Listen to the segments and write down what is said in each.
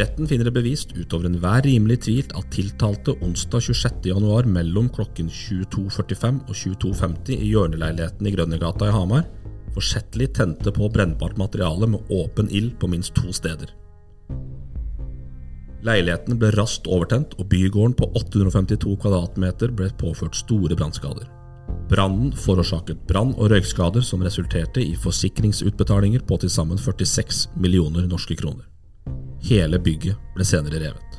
Retten finner det bevist utover enhver rimelig tvil at tiltalte onsdag 26.1 mellom klokken 22.45 og 22.50 i hjørneleiligheten i Grønnegata i Hamar forsettlig tente på brennbart materiale med åpen ild på minst to steder. Leiligheten ble raskt overtent, og bygården på 852 kvadratmeter ble påført store brannskader. Brannen forårsaket brann- og røykskader som resulterte i forsikringsutbetalinger på til sammen 46 millioner norske kroner. Hele bygget ble senere revet.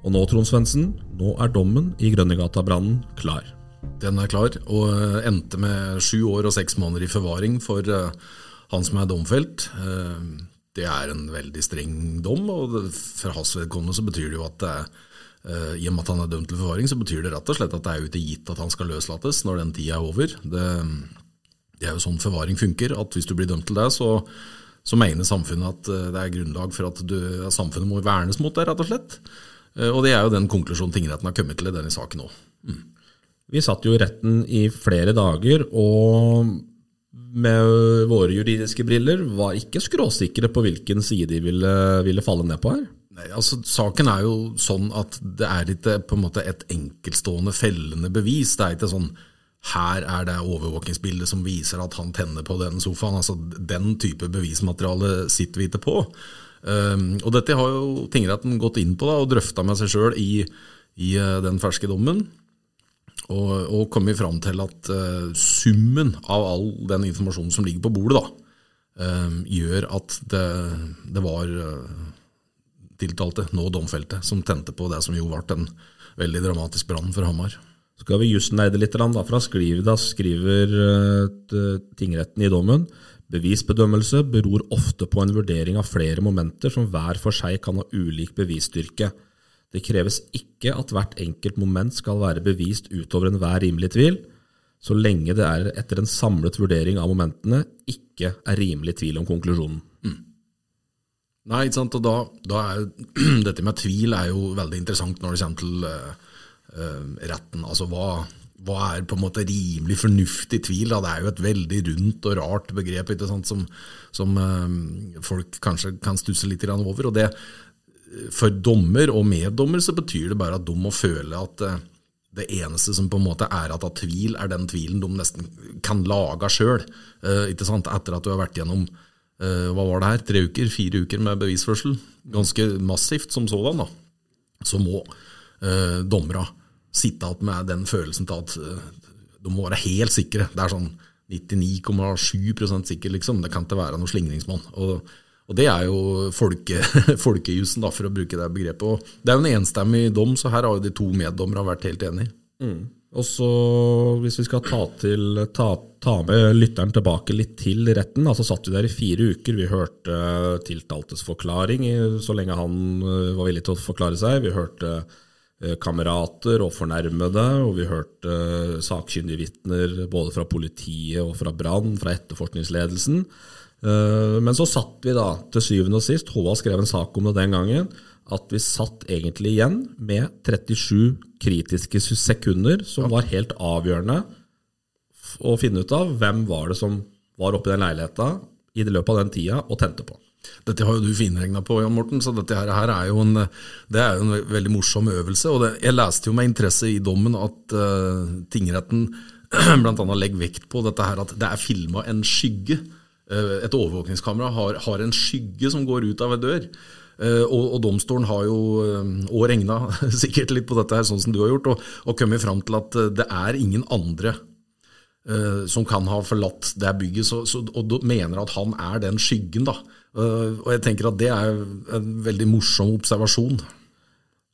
Og nå, Trond Svendsen, nå er dommen i Grønnegata-brannen klar. Den er klar, og eh, endte med sju år og seks måneder i forvaring for eh, han som er domfelt. Eh, det er en veldig streng dom, og for hans vedkommende så betyr det jo at det er, i og med at han er dømt til forvaring, så betyr det rett og slett at det er ikke gitt at han skal løslates når den tida er over. Det, det er jo sånn forvaring funker, at hvis du blir dømt til det, så så mener samfunnet at eh, det er grunnlag for at, du, samfunnet må vernes mot det, rett og slett. Eh, og det er jo den konklusjonen tingretten har kommet til i denne saken òg. Mm. Vi satt jo i retten i flere dager, og med våre juridiske briller var ikke skråsikre på hvilken side de ville, ville falle ned på her. Nei, altså Saken er jo sånn at det er ikke på en måte et enkeltstående fellende bevis. Det er ikke sånn her er det overvåkingsbildet som viser at han tenner på den sofaen. altså Den type bevismateriale sitter vi ikke på. Um, og dette har jo tingretten gått inn på da, og drøfta med seg sjøl i, i uh, den ferske dommen. Og, og kommet fram til at uh, summen av all den informasjonen som ligger på bordet, da, um, gjør at det, det var uh, tiltalte, nå domfelte, som tente på det som jo ble en veldig dramatisk brann for Hamar skal vi jusneide litt, da, fra skriver, da skriver uh, tingretten i dommen bevisbedømmelse beror ofte på en vurdering av flere momenter som hver for seg kan ha ulik bevisstyrke. Det kreves ikke at hvert enkelt moment skal være bevist utover enhver rimelig tvil, så lenge det er etter en samlet vurdering av momentene ikke er rimelig tvil om konklusjonen. Mm. Nei, ikke sant, og da, da er, Dette med tvil er jo veldig interessant når det kommer til uh, retten. Altså hva, hva, er på en måte rimelig fornuftig tvil? Da? Det er jo et veldig rundt og rart begrep som, som uh, folk kanskje kan stusse litt over. og det For dommer og meddommer så betyr det bare at de må føle at uh, det eneste som på en måte er at av tvil, er den tvilen de nesten kan lage sjøl. Etter at du har vært gjennom hva var det her, tre uker, fire uker med bevisførsel. Ganske massivt som sådan. da. Så må eh, dommerne sitte igjen med den følelsen til at uh, de må være helt sikre. Det er sånn 99,7% sikker, liksom. Det kan ikke være noen slingringsmonn. Og, og, det er jo folke, folkejussen, for å bruke det begrepet. Og det er jo en enstemmig dom, så her har jo de to meddommerne vært helt enige. Mm. Og så, hvis vi skal ta, til, ta, ta, med lytteren tilbake litt til retten, altså satt vi der i fire uker. Vi hørte tiltaltes forklaring så lenge han eh, var villig til å forklare seg. Vi hørte Eh, kamerater og fornærmede, og vi hørte uh, sakkyndige vitner både fra politiet og fra Brann, fra etterforskningsledelsen. Uh, men så satt vi da til syvende og sist, Håvard skrev en sak om det den gangen, at vi satt egentlig igjen med 37 kritiske sekunder som var helt avgjørende å finne ut av hvem var det som var oppe i den leiligheta i det løpet av den tida og tente på. Dette har jo du finregna på, Jan Morten, så dette her, er jo en, det er jo en veldig morsom øvelse. og det, Jeg leste jo med interesse i dommen at uh, tingretten bl.a. legger vekt på dette her at det er filma en skygge. Uh, et overvåkningskamera har, har, en skygge som går ut av ei dør. Uh, og, og, domstolen har jo òg regna sikkert litt på dette, her, sånn som du har gjort, og, og kommet fram til at det er ingen andre som kan ha forlatt det bygget, så, så, og mener at han er den skyggen. da. Uh, og jeg tenker at det er en veldig morsom observasjon.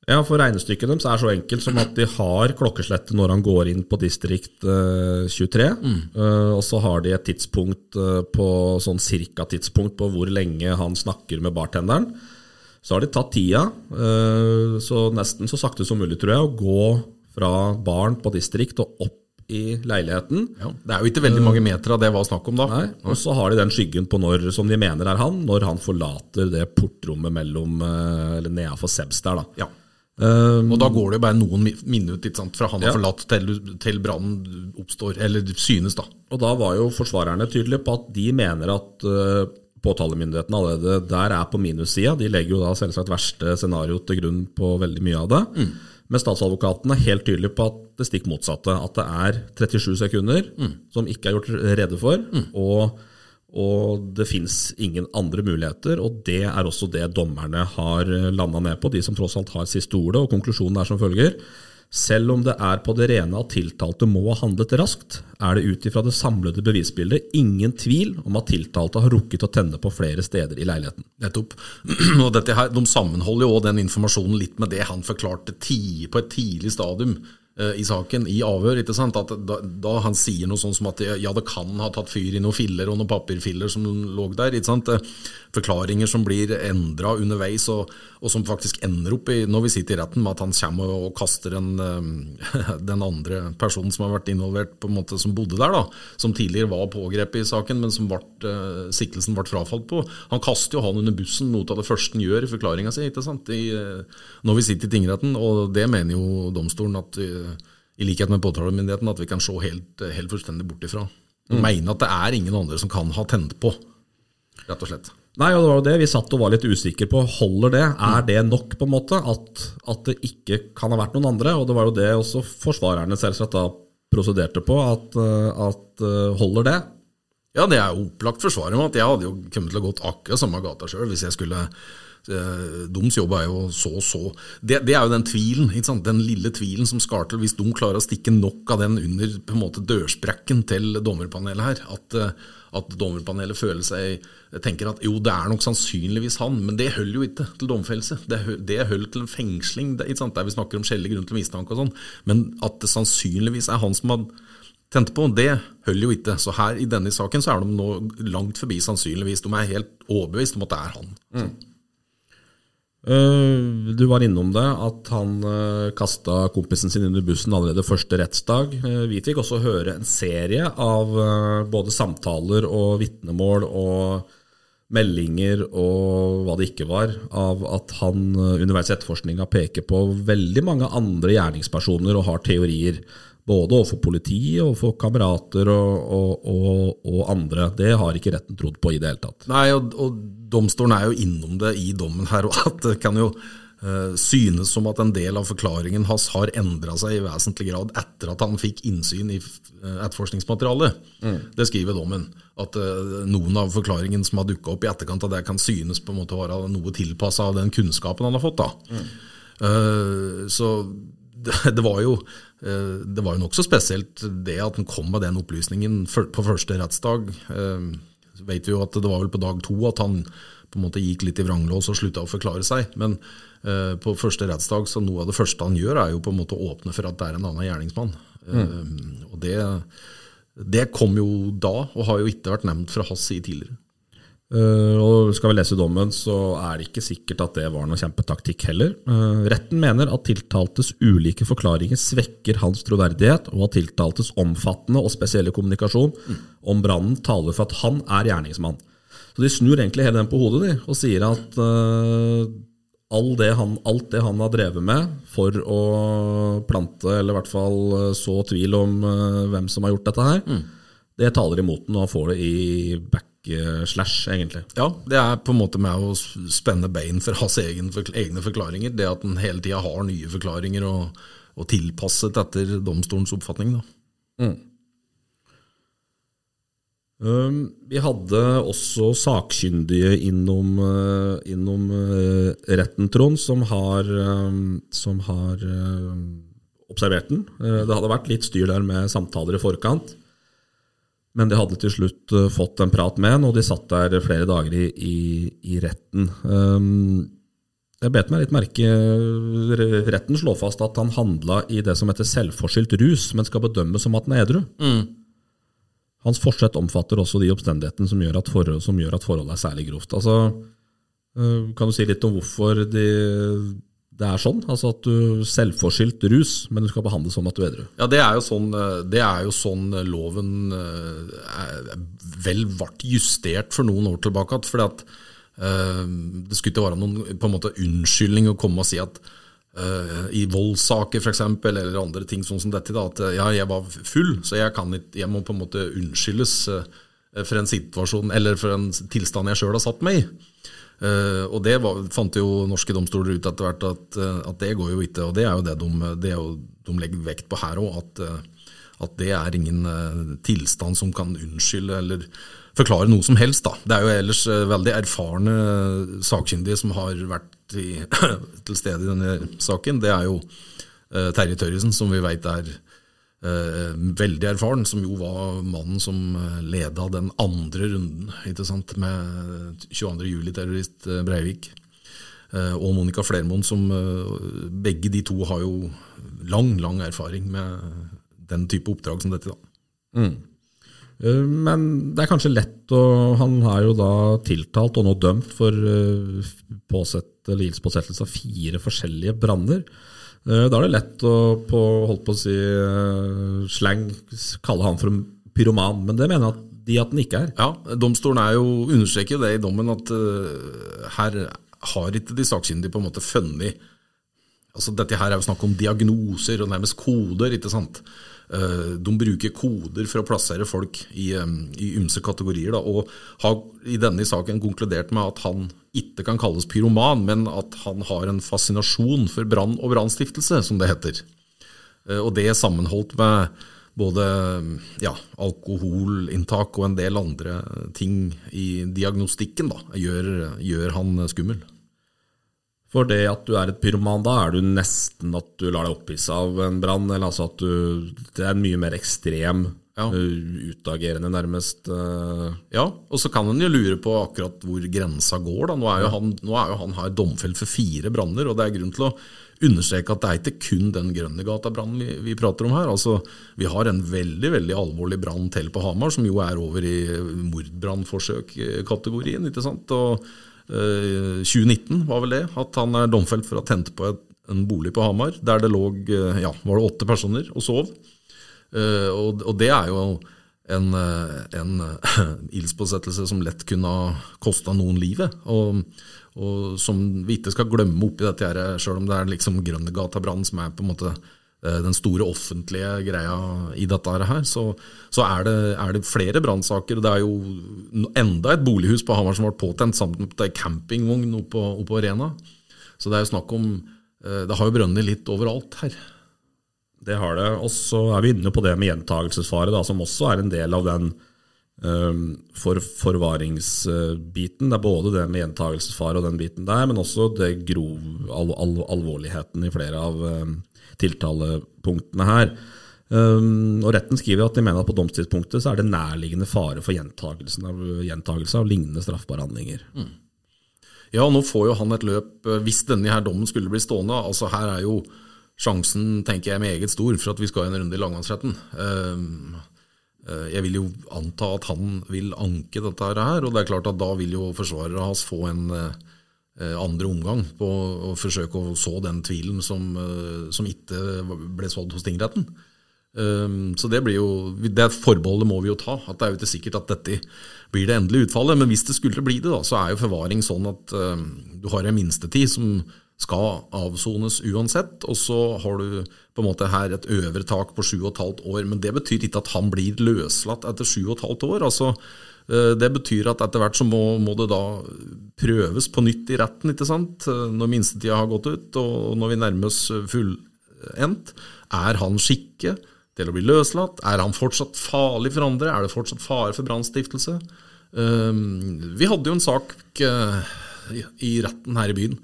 Ja, for regnestykket deres er så enkelt som at de har klokkeslettet når han går inn på distrikt 23. Eh, mm. Uh, og så har de et tidspunkt uh, på sånn cirka tidspunkt på hvor lenge han snakker med bartenderen. Så har de tatt tida, uh, så nesten så sakte som mulig, tror jeg, å gå fra baren på distrikt og opp i leiligheten. Ja, det er jo ikke veldig mange meter av det var snakk om da. Nei, og så har de den skyggen på når, som de mener er han, når han forlater det portrommet mellom, eh, eller nedafor Sebs der. da. Ja. Um, og da går det jo bare noen minutter fra han har ja. forlatt til, til brannen oppstår, eller synes. da. Og da var jo forsvarerne tydelige på at de mener at uh, påtalemyndigheten allerede der er på minussida. De legger jo da selvsagt verste scenario til grunn på veldig mye av det. Mm. Men statsadvokaten er helt tydelig på at det stikk motsatte. At det er 37 sekunder mm. som ikke er gjort rede for. Mm. og og det fins ingen andre muligheter, og det er også det dommerne har landa ned på, de som tross alt har siste ordet. Og konklusjonen er som følger. Selv om det er på det rene at tiltalte må ha handlet raskt, er det ut ifra det samlede bevisbildet ingen tvil om at tiltalte har rukket å tenne på flere steder i leiligheten. Nettopp. Og dette her, De sammenholder jo den informasjonen litt med det han forklarte på et tidlig stadium Eh, i saken, i avhør. ikke sant? At da, da, han sier noe sånn som at ja, det kan ha tatt fyr i noen filler og noen papirfiller som lå der. ikke sant? Eh, forklaringer som blir endra underveis, og, og, som faktisk ender opp i, når vi sitter i retten, med at han kommer og kaster en, eh, den andre personen som har vært involvert, på en måte som bodde der, da, som tidligere var pågrepet i saken, men som ble, siktelsen ble frafalt på. Han kaster jo han under bussen, noe av det første han gjør i forklaringa si? I, når vi sitter i tingretten, og det mener jo domstolen at i likhet med påtalemyndigheten, at vi kan se helt, helt fullstendig bort ifra. Mm. mene at det er ingen andre som kan ha tent på, rett og slett. Nei, og det var jo det vi satt og var litt usikre på. Holder det? Er det nok, på en måte? At, at, det ikke kan ha vært noen andre? Og det var jo det også forsvarerne selvsagt da prosederte på. At, at holder det? Ja, det er opplagt forsvaret med at jeg hadde jo kommet til å gått akkurat samme gata sjøl hvis jeg skulle Eh, Doms jobb er jo så og så. Det, det, er jo den tvilen, den lille tvilen som skal til hvis de klarer å stikke nok av den under på en måte dørsprekken til dommerpanelet her. At, eh, at dommerpanelet føler seg tenker at jo, det er nok sannsynligvis han, men det holder jo ikke til domfellelse. Det, det holder til en fengsling, det, der vi snakker om skjellig grunn til mistanke og sånn. Men at det sannsynligvis er han som har tent på, det holder jo ikke. Så her i denne saken så er de nå langt forbi sannsynligvis. De er helt overbevist om at det er han. Mm. Eh, du var innom det, at han uh, eh, kasta kompisen sin under bussen allerede første rettsdag. Eh, vi fikk også høre en serie av både samtaler og vitnemål og meldinger og hva det ikke var, av at han underveis i etterforskninga peker på veldig mange andre gjerningspersoner og har teorier. Både overfor politiet, overfor kamerater og, og, og, og, andre. Det har ikke retten trodd på i det hele tatt. Nei, og, domstolen er jo innom det i dommen her, og at det kan jo uh, synes som at en del av forklaringen hans har endra seg i vesentlig grad etter at han fikk innsyn i uh, etterforskningsmaterialet. Mm. Det skriver dommen. At uh, noen av forklaringene som har dukka opp i etterkant av det, kan synes på en måte å være noe tilpassa av den kunnskapen han har fått. da. Mm. så det, var jo det var jo nokså spesielt det at han kom med den opplysningen på første rettsdag så vet vi jo at det var vel på dag to at han på en måte gikk litt i vranglås og slutta å forklare seg. Men eh, på første rettsdag så noe av det første han gjør, er jo på en måte å åpne for at det er en annen gjerningsmann. Mm. Eh, og det, det, kom jo da, og har jo ikke vært nevnt fra hans side tidligere. Uh, og Skal vi lese dommen, så er det ikke sikkert at det var noen kjempetaktikk heller. Uh, retten mener at tiltaltes ulike forklaringer svekker hans troverdighet, og at tiltaltes omfattende og spesielle kommunikasjon mm. om brannen taler for at han er gjerningsmann. Så De snur egentlig hele den på hodet de, og sier at uh, all det han, alt det han har drevet med for å plante, eller i hvert fall så tvil om hvem som har gjort dette her, mm. det taler imot den, og han får det i back slash, egentlig. Ja, det er på en måte med å spenne bein for hans egen, egne forklaringer. Det at en hele tida har nye forklaringer og, og, tilpasset etter domstolens oppfatning. Mm. Um, vi hadde også sakkyndige innom, uh, innom uh, retten, Trond, som har, um, som har uh, observert den. det hadde vært litt styr der med samtaler i forkant. Men de hadde til slutt uh, fått en prat med han, og de satt der flere dager i, i, i retten. Um, jeg bet meg litt merke Retten slår fast at han handla i det som heter selvforskyldt rus, men skal bedømmes som at han er edru. Mm. Hans forsett omfatter også de omstendighetene som gjør at, forhold, som gjør at forholdet er særlig grovt. Altså, uh, kan du si litt om hvorfor de det er sånn? Altså at du selvforskyldt rus, men du skal behandles som at du er edru? Ja, det er jo sånn, det er jo sånn loven eh, vel ble justert for noen år tilbake. fordi at øh, Det skulle ikke være noen på en måte unnskyldning å komme og si at øh, i voldssaker f.eks., eller andre ting sånn som dette, da, at ja, jeg var full, så jeg, ikke, jeg må på en måte unnskyldes. For en situasjon, eller for en tilstand jeg sjøl har satt meg i. Uh, og det var, fant jo norske domstoler ut etter hvert at, uh, at, det går jo ikke. Og det er jo det de, det jo, de legger vekt på her òg, at, uh, at, det er ingen tilstand som kan unnskylde eller forklare noe som helst. da. Det er jo ellers veldig erfarne sakkyndige som har vært i, til stede i denne saken. Det er jo Terje Tørresen, som vi veit er Eh, veldig erfaren, som jo var mannen som eh, leda den andre runden med 22. juli-terrorist eh, Breivik. Og Monica Flermoen, som begge de to har jo lang, lang erfaring med den type oppdrag som dette. da. Mm. Men det er kanskje lett å Han er jo da tiltalt og nå dømt for påsett, livspåsettelse av fire forskjellige branner. Eh, da er det lett å på, holdt på å si uh, slang kalle han for en pyroman, men det mener jeg at de at den ikke er. Ja, Domstolen er jo understreker det i dommen at uh, her har ikke de sakkyndige på en måte funnet altså Dette her er jo snakk om diagnoser og nærmest koder. ikke sant? Eh, de bruker koder for å plassere folk i, i ymse kategorier, da, og har i denne saken konkludert med at han ikke kan kalles pyroman, men at han har en fascinasjon for brann og brannstiftelse, som det heter. Eh, og det sammenholdt med både ja, alkoholinntak og en del andre ting i diagnostikken da, gjør, gjør han skummel. For det at du er et pyroman, da er du nesten at du lar deg opphisse av en brann. Eller altså at du Det er en mye mer ekstrem, ja. uh, utagerende, nærmest. Uh. Ja, og så kan en jo lure på akkurat hvor grensa går. da. Nå er jo, han, er jo han her domfelt for fire branner, og det er grunn til å understreke at det er ikke kun den Grønnegata-brannen vi, vi, prater om her. Altså, Vi har en veldig veldig alvorlig brann til på Hamar, som jo er over i mordbrannforsøk-kategorien. ikke sant? Og 2019 eh, var vel det, at han er domfelt for å ha tent på en bolig på Hamar der det lå eh, ja, var det åtte personer og sov. Uh, og, og, det er jo en, en ildspåsettelse som lett kunne ha kosta noen livet. Og, og, som vi ikke skal glemme oppi dette, her, sjøl om det er liksom Grønnegata-brannen som er på en måte Eh, den store offentlige greia i dette her, så, så er, det, er, det, flere brannsaker. Det er jo enda et bolighus på Hamar som ble påtent sammen med campingvogn oppå, oppå Arena. Så det er jo snakk om eh, Det har jo brønnet litt overalt her. Det har det. Og så er vi inne på det med gjentagelsesfare, da, som også er en del av den um, for, forvaringsbiten. Det er både det med gjentagelsesfare og den biten der, men også det grov al, al, alvorligheten i flere av um, tiltalepunktene her. Um, og Retten skriver at de mener at på domstidspunktet så er det nærliggende fare for gjentagelse av, gjentagelse av lignende straffbare handlinger. Mm. Ja, nå får jo han et løp eh, hvis denne her dommen skulle bli stående. altså Her er jo sjansen tenker jeg meget stor for at vi skal ha en runde i langmannsretten. Um, jeg vil jo anta at han vil anke dette her, og det er klart at da vil jo forsvarere hans få en Eh, andre omgang på å forsøke å så den tvilen som, eh, som ikke ble sådd hos tingretten. Eh, så det blir jo, det forbeholdet må vi jo ta. at Det er jo ikke sikkert at dette blir det endelige utfallet. Men hvis det skulle bli det, da, så er jo forvaring sånn at du har en minstetid som skal avsones uansett. Og så har du på en måte her et øvre tak på sju og et halvt år. Men det betyr ikke at han blir løslatt etter sju og et halvt år. altså Eh, det betyr at etter hvert så må, må, det da prøves på nytt i retten, ikke sant? Eh, når minstetida har gått ut, og når vi nærmer oss fullendt. Er han skikke til å bli løslatt? Er han fortsatt farlig for andre? Er det fortsatt fare for brannstiftelse? Eh, vi hadde jo en sak i retten her i byen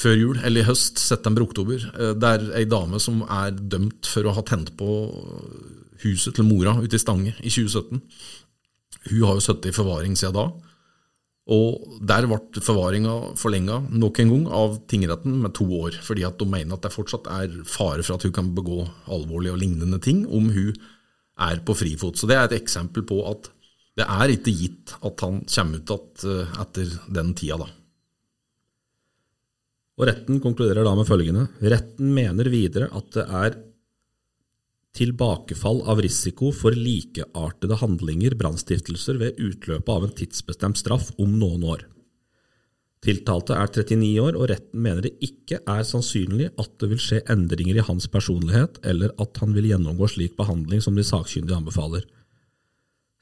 før jul, eller i høst, september-oktober, der ei dame som er dømt for å ha tent på huset til mora ute i Stange i 2017 hun har jo sittet i forvaring siden da. Og der ble forvaringa forlenga nok en gang av tingretten med to år, fordi at de mener at det fortsatt er fare for at hun kan begå alvorlige og lignende ting om hun er på frifot. Så det er et eksempel på at det er ikke gitt at han kommer ut igjen eh, etter den tida, da. Og Retten konkluderer da med følgende. Retten mener videre at det er tilbakefall av risiko for likeartede handlinger, brannstiftelser, ved utløpet av en tidsbestemt straff om noen år. Tiltalte er 39 år, og retten mener det ikke er sannsynlig at det vil skje endringer i hans personlighet, eller at han vil gjennomgå slik behandling som de sakkyndige anbefaler.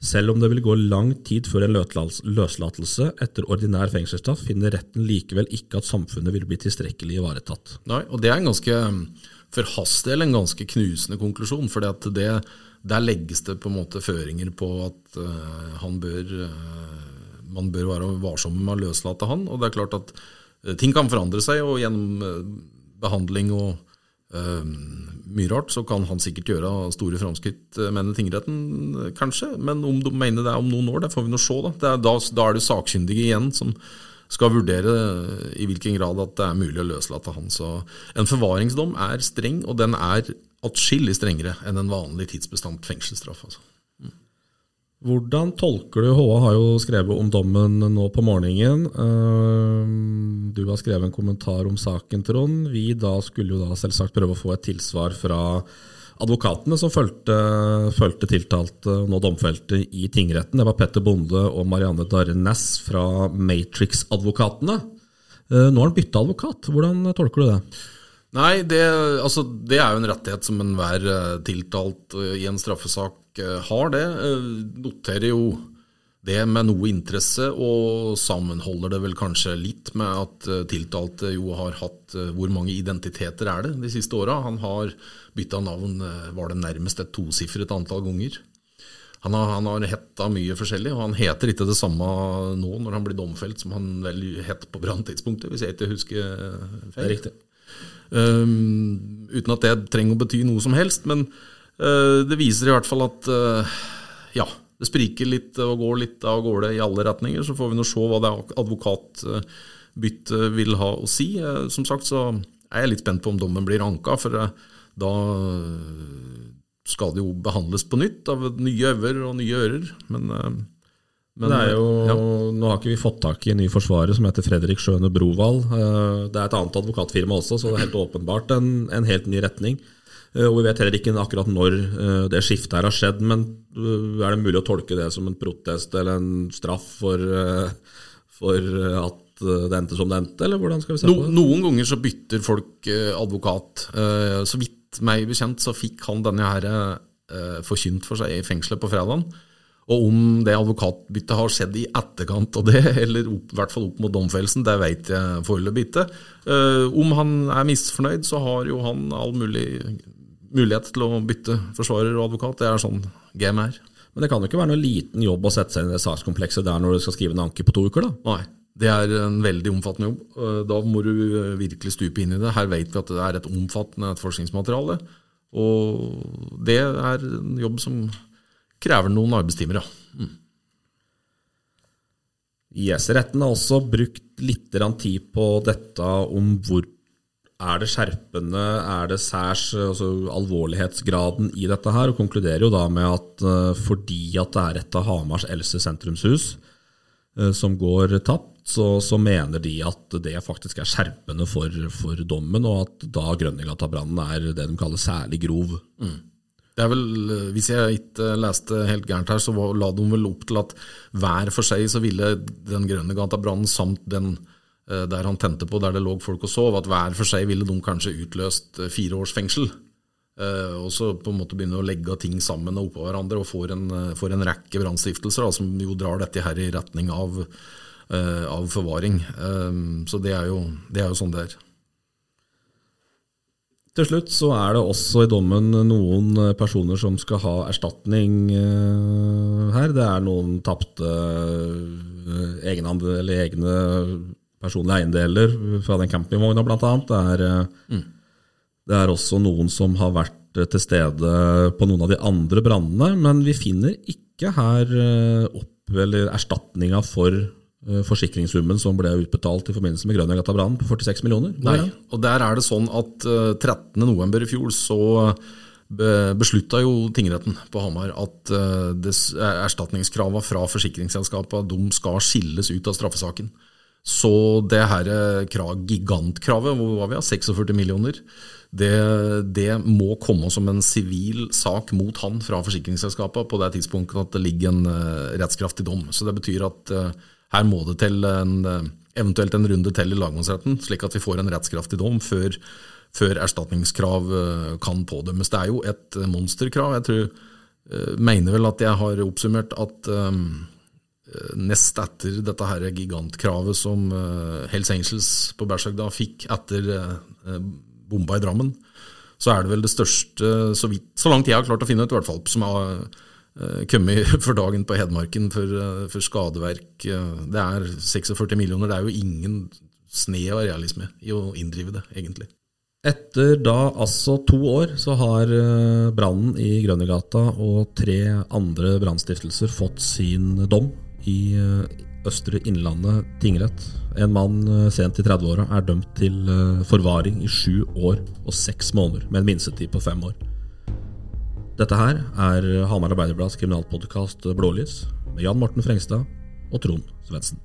Selv om det vil gå lang tid før en løslatelse etter ordinær fengselsstraff, finner retten likevel ikke at samfunnet vil bli tilstrekkelig ivaretatt. Nei, og Det er en ganske forhastet del en ganske knusende konklusjon. for der legges det på en måte føringer på at uh, bør, uh, man bør være varsom med å løslate han. Og det er klart at uh, ting kan forandre seg, og gjennom behandling og mye rart, så kan han sikkert gjøre store framskritt, mener tingretten kanskje. Men om de mener det er om noen år, det får vi nå se. Da. Da, da er det sakkyndige igjen som skal vurdere i hvilken grad at det er mulig å løslate han. Så en forvaringsdom er streng, og den er atskillig strengere enn en vanlig tidsbestemt fengselsstraff. Altså. Hvordan tolker du HA har jo skrevet om dommen nå på morgenen. Eh, du har skrevet en kommentar om saken, Trond. Vi da skulle jo da selvsagt prøve å få et tilsvar fra advokatene som fulgte, fulgte tiltalte, nå domfelte, i tingretten. Det var Petter Bonde og Marianne Darre Næss fra Matrix-advokatene. Eh, nå har han bytta advokat. Hvordan tolker du det? Nei, det, altså, det, er jo en rettighet som enhver eh, tiltalt eh, i en straffesak har. det. Noterer jo det med noe interesse, og sammenholder det vel kanskje litt med at tiltalte jo har hatt Hvor mange identiteter er det de siste åra? Han har bytta navn eh, var det nærmest et tosifret antall ganger. Han har, han har hetta mye forskjellig, og han heter ikke det samme nå når han blir domfelt, som han vel het på branntidspunktet, hvis jeg ikke husker feil. Det er riktig. Um, uten at det trenger å bety noe som helst, men uh, det viser i hvert fall at uh, ja, det spriker litt og går litt av gårde i alle retninger. Så får vi nå se hva det advokatbyttet vil ha å si. Uh, som sagt så er jeg litt spent på om dommen blir anka. for da skal det jo behandles på nytt av nye øver og nye ører. Men, eh, men det jo, ja. Nå har ikke vi fått tak i en ny forsvarer som heter Fredrik Sjøne Brovald. Eh, det er et annet advokatfirma også, så det er helt åpenbart en, en helt ny retning. Eh, og Vi vet heller ikke akkurat når det skiftet her har skjedd, men er det mulig å tolke det som en protest eller en straff for, for at det endte som det endte, eller hvordan skal vi se på det? noen ganger så bytter folk advokat. Så vidt meg bekjent så fikk han denne her forkynt for seg i fengselet på fredagen. Og om det advokatbyttet har skjedd i etterkant av det, eller opp, i hvert fall opp mot domfellelsen, det vet jeg foreløpig ikke. Uh, om han er misfornøyd, så har jo han all mulig mulighet til å bytte forsvarer og advokat. Det er sånn game er. Men det kan jo ikke være noe liten jobb å sette seg inn i det sakskomplekset der når du skal skrive en anke på to uker, da? Nei. Det er en veldig omfattende jobb. Da må du eh, virkelig stupe inn i det. Her vet vi at det er et omfattende forskningsmateriale. Og det er en jobb som krever noen arbeidstimer, ja. Mm. Yes, retten har også brukt litt tid på dette om hvor er det skjerpende, er det særs, altså alvorlighetsgraden i dette her, og konkluderer jo da med at uh, fordi at det er et av Hamars eldste sentrumshus uh, som går tapt, så, så, mener de at det faktisk er skjerpende for, for dommen, og at da Grønnegata-brannen er det de kaller særlig grov. Mm. Det er vel, Hvis jeg ikke leste helt gærent her, så la de vel opp til at hver for seg så ville den Grønnegata-brannen samt den eh, der han tente på, der det lå folk og sov, at hver for seg ville de kanskje utløst eh, fire års fengsel. Uh, og så på en måte begynne å legge ting sammen og oppå hverandre og får en, får en rekke brannstiftelser som jo drar dette her i retning av Eh, av forvaring. Eh, så det er, jo, det er jo sånn det er. Til slutt så er det også i dommen noen personer som skal ha erstatning eh, her. Det er noen tapte egne personlige eiendeler fra den campingvogna, annet. Det er, mm. det er også noen som har vært til stede på noen av de andre brannene, men vi finner ikke her opp eller erstatninga for Eh, forsikringssummen som ble utbetalt i forbindelse med Grønnegata-brannen på 46 millioner? Nei, og der er det sånn at 13.11. Eh, i fjor så beslutta jo tingretten på Hamar at eh, erstatningskrava fra forsikringsselskapa skal skilles ut av straffesaken. Så det her gigantkravet, hvor var vi, 46 millioner, det, det, må komme som en sivil sak mot han fra forsikringsselskapet på det tidspunktet at det ligger en rettskraftig dom. Så det betyr at her må det til en, eventuelt en runde til i lagmannsretten, slik at vi får en rettskraftig dom før, før erstatningskrav eh, kan pådømmes. Det er jo et monsterkrav. Jeg tror eh, mener vel at jeg har oppsummert at um, nest etter dette her gigantkravet som uh, Hells Angels på Bershag da fikk etter uh, bomba i Drammen, så er det vel det største, så, vidt, så langt jeg har klart å finne ut, i hvert fall, som har uh, kommet for dagen på Hedmarken for, for skadeverk. det er 46 millioner, det er jo ingen snev av realisme i å inndrive det, egentlig. Etter da altså to år så har brannen i Grønnegata og tre andre brannstiftelser fått sin dom i Østre Innlandet tingrett. En mann sent i 30-åra er dømt til forvaring i sju år og seks måneder, med en minstetid på fem år. Dette her er Hamar Arbeiderblads kriminalpodkast Blålys, med Jan Morten Frengstad og Trond Svendsen.